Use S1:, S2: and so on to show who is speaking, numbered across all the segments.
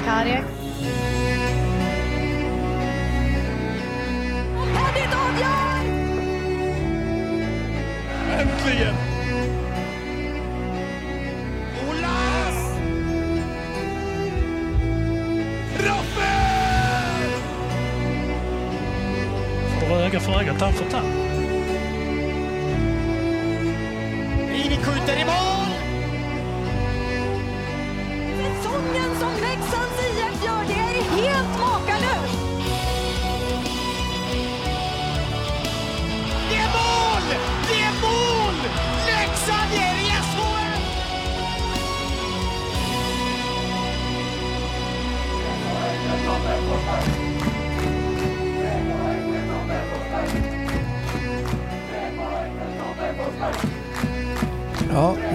S1: Sakari.
S2: Henrik avgör!
S3: Äntligen! Olas! Rappel!
S4: Får öga för öga, tand för tand.
S3: Rini skjuter i mål!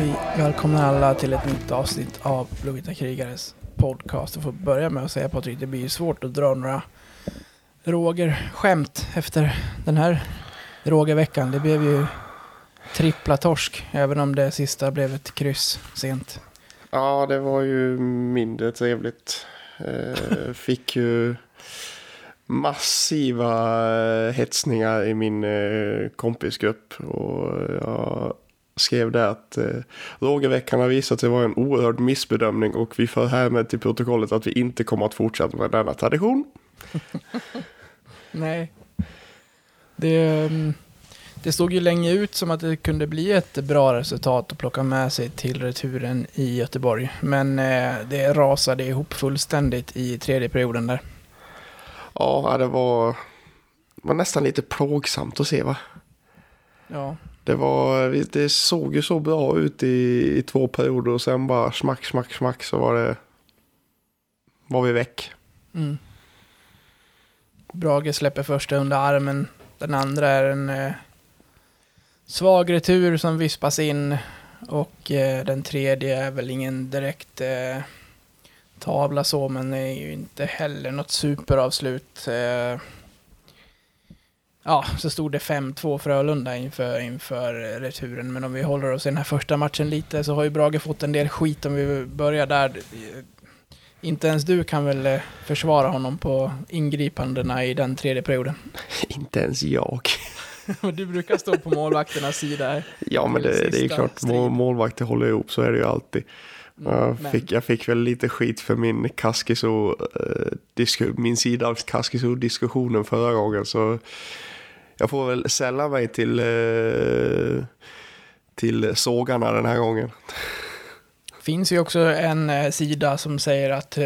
S5: Hej, välkomna alla till ett nytt avsnitt av Blåvita krigares podcast. Jag får börja med att säga Patrik, det blir ju svårt att dra några Roger-skämt efter den här Roger-veckan. Det blev ju trippla torsk, även om det sista blev ett kryss sent.
S6: Ja, det var ju mindre trevligt. Eh, fick ju massiva eh, hetsningar i min eh, kompisgrupp. Och jag skrev där att eh, Rogerveckan har visat sig vara en oerhörd missbedömning och vi för härmed till protokollet att vi inte kommer att fortsätta med denna tradition.
S5: Nej. Det, mm, det såg ju länge ut som att det kunde bli ett bra resultat att plocka med sig till returen i Göteborg. Men eh, det rasade ihop fullständigt i tredje perioden där.
S6: Ja, det var, var nästan lite plågsamt att se va?
S5: Ja,
S6: det, var, det såg ju så bra ut i, i två perioder och sen bara smack, smack, smack så var det... Var vi väck.
S5: Mm. Brage släpper första under armen. Den andra är en eh, svag retur som vispas in. Och eh, den tredje är väl ingen direkt eh, tavla så, men är ju inte heller något superavslut. Eh, ja, så stod det 5-2 Frölunda inför, inför returen. Men om vi håller oss i den här första matchen lite så har ju Brage fått en del skit om vi börjar där. Inte ens du kan väl eh, försvara honom på ingripandena i den tredje perioden.
S6: Inte ens jag.
S5: Du brukar stå på målvakternas sida här.
S6: Ja, men det, det är ju klart,
S5: strid.
S6: mål, målvakter håller ihop, så är det ju alltid. Jag
S5: men-
S6: fick, jag fick väl lite skit för min Kaskiso, eh, min sida av Kaskiso-diskussionen förra gången, så jag får väl sälla mig till, eh, till sågarna den här gången.
S5: finns ju också en eh, sida som säger att eh,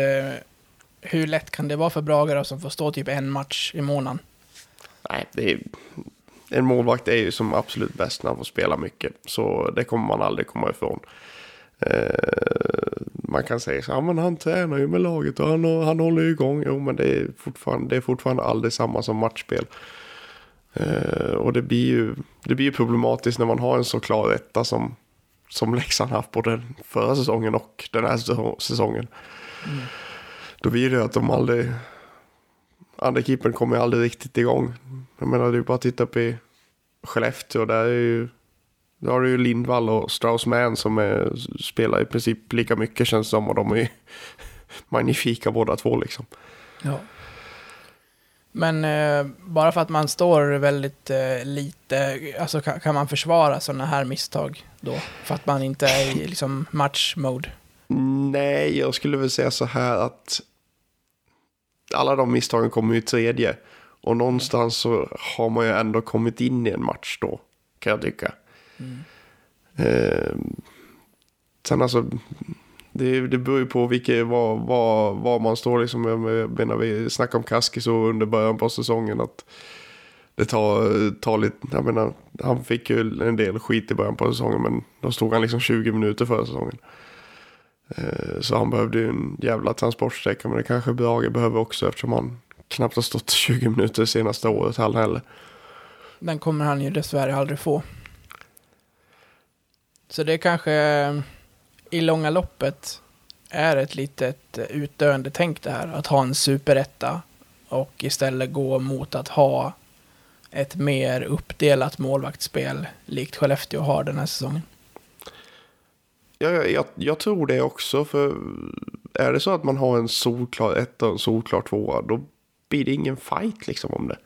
S5: hur lätt kan det vara för Bragare som får stå typ en match i månaden?
S6: Nej, det är, en målvakt är ju som absolut bäst när han får spela mycket. Så det kommer man aldrig komma ifrån. Eh, man kan säga så ja men han tränar ju med laget och han, han håller ju igång. Jo men det är fortfarande, det är fortfarande aldrig samma som matchspel. Eh, och det blir, ju, det blir ju problematiskt när man har en så klar etta som, som Leksand haft både förra säsongen och den här säsong- säsongen. Då blir det att de aldrig, andra keepern kommer aldrig riktigt igång. Jag menar, det är bara att titta på Skellefteå. Där är ju, där har du ju Lindvall och Strauss-Mann som är, spelar i princip lika mycket känns det som. Och de är ju magnifika båda två liksom.
S5: Ja. Men eh, bara för att man står väldigt eh, lite, alltså kan, kan man försvara sådana här misstag då? För att man inte är i liksom match-mode?
S6: Nej, jag skulle väl säga så här att alla de misstagen kommer ju i tredje. Och någonstans så har man ju ändå kommit in i en match då, kan jag tycka. Eh, sen alltså, det, det beror ju på vilka, var, var, var man står liksom. Jag menar, vi snackade om Kaski så under början på säsongen att det tar, tar lite, jag menar, han fick ju en del skit i början på säsongen men då stod han liksom 20 minuter förra säsongen. Eh, så han behövde ju en jävla transportsträcka men det kanske Brage behöver också eftersom han knappt har stått 20 minuter det senaste året han heller.
S5: Den kommer han ju dessvärre aldrig få. Så det kanske i långa loppet är ett litet eh, utdöende tänk det här. Att ha en superetta och istället gå mot att ha ett mer uppdelat målvaktsspel likt Skellefteå har den här säsongen.
S6: Ja, jag, jag, tror det också för är det så att man har en solklar ett och en solklar tvåa, då blir det ingen fight liksom om det.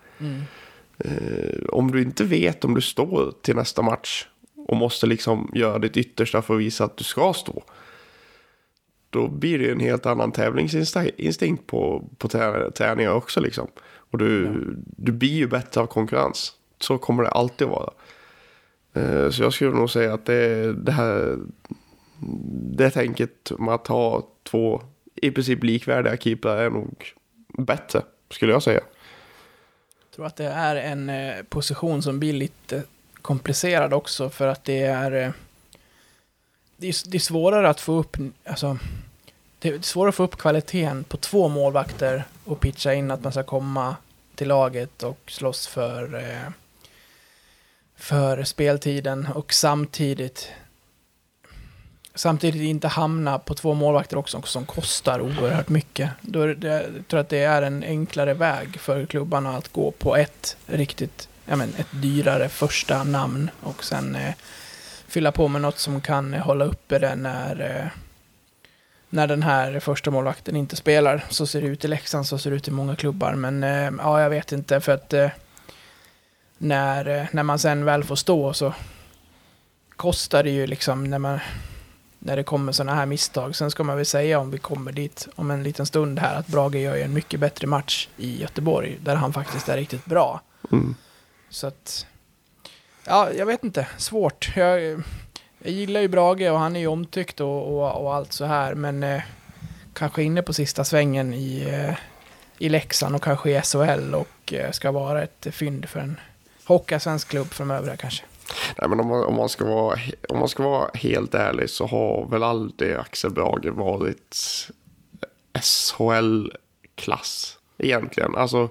S6: Eh, om du inte vet om du står till nästa match och måste liksom göra ditt yttersta för att visa att du ska stå. Då blir det en helt annan tävlingsinstinkt på, på trä- träningar också liksom. Och du, du blir ju bättre av konkurrens. Så kommer det alltid vara. Eh, Så jag skulle nog säga att det, det här det tänket med att ha två i princip likvärdiga keeprar är nog bättre, skulle jag säga.
S5: Jag tror att det är en eh, position som blir lite komplicerad också för att det är... Eh, det, är det är svårare att få upp... Alltså, det är svårare att få upp kvaliteten på två målvakter och pitcha in att man ska komma till laget och slåss för, eh, för speltiden och samtidigt samtidigt inte hamna på två målvakter också som kostar oerhört mycket. Då är det, jag tror att det är en enklare väg för klubbarna att gå på ett riktigt, ja men ett dyrare första namn och sen eh, fylla på med något som kan eh, hålla uppe det när, eh, när den här första målvakten inte spelar. Så ser det ut i Leksand, så ser det ut i många klubbar. Men eh, ja, jag vet inte för att eh, när, eh, när man sen väl får stå så kostar det ju liksom när man när det kommer sådana här misstag. Sen ska man väl säga om vi kommer dit om en liten stund här att Brage gör ju en mycket bättre match i Göteborg där han faktiskt är riktigt bra.
S6: Mm.
S5: Så att, ja, jag vet inte, svårt. Jag, jag gillar ju Brage och han är ju omtyckt och, och, och allt så här, men eh, kanske inne på sista svängen i, eh, i Leksand och kanske i SHL och eh, ska vara ett fynd för en Hockeyallsvensk klubb framöver kanske.
S6: Nej, men om man, om, man ska vara, om man ska vara helt ärlig så har väl aldrig Axel Brage varit SHL-klass egentligen. Alltså,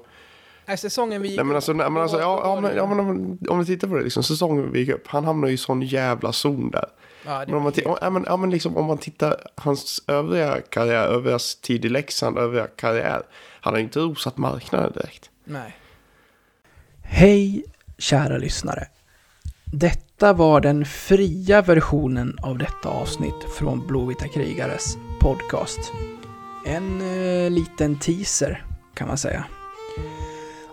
S5: Nej, säsongen vi gick
S6: nej, men alltså, nej, men alltså ja, ja, men, ja, men om, om vi tittar på det, liksom, säsongen vi gick upp, han hamnar ju i sån jävla zon där.
S5: Ja,
S6: Men om man, ti- ja, men, ja, men liksom, om man tittar hans övriga karriär, övriga tid i Leksand, övriga karriär, han har ju inte rosat marknaden direkt.
S5: Nej. Hej kära lyssnare. Detta var den fria versionen av detta avsnitt från Blåvita krigares podcast. En eh, liten teaser kan man säga.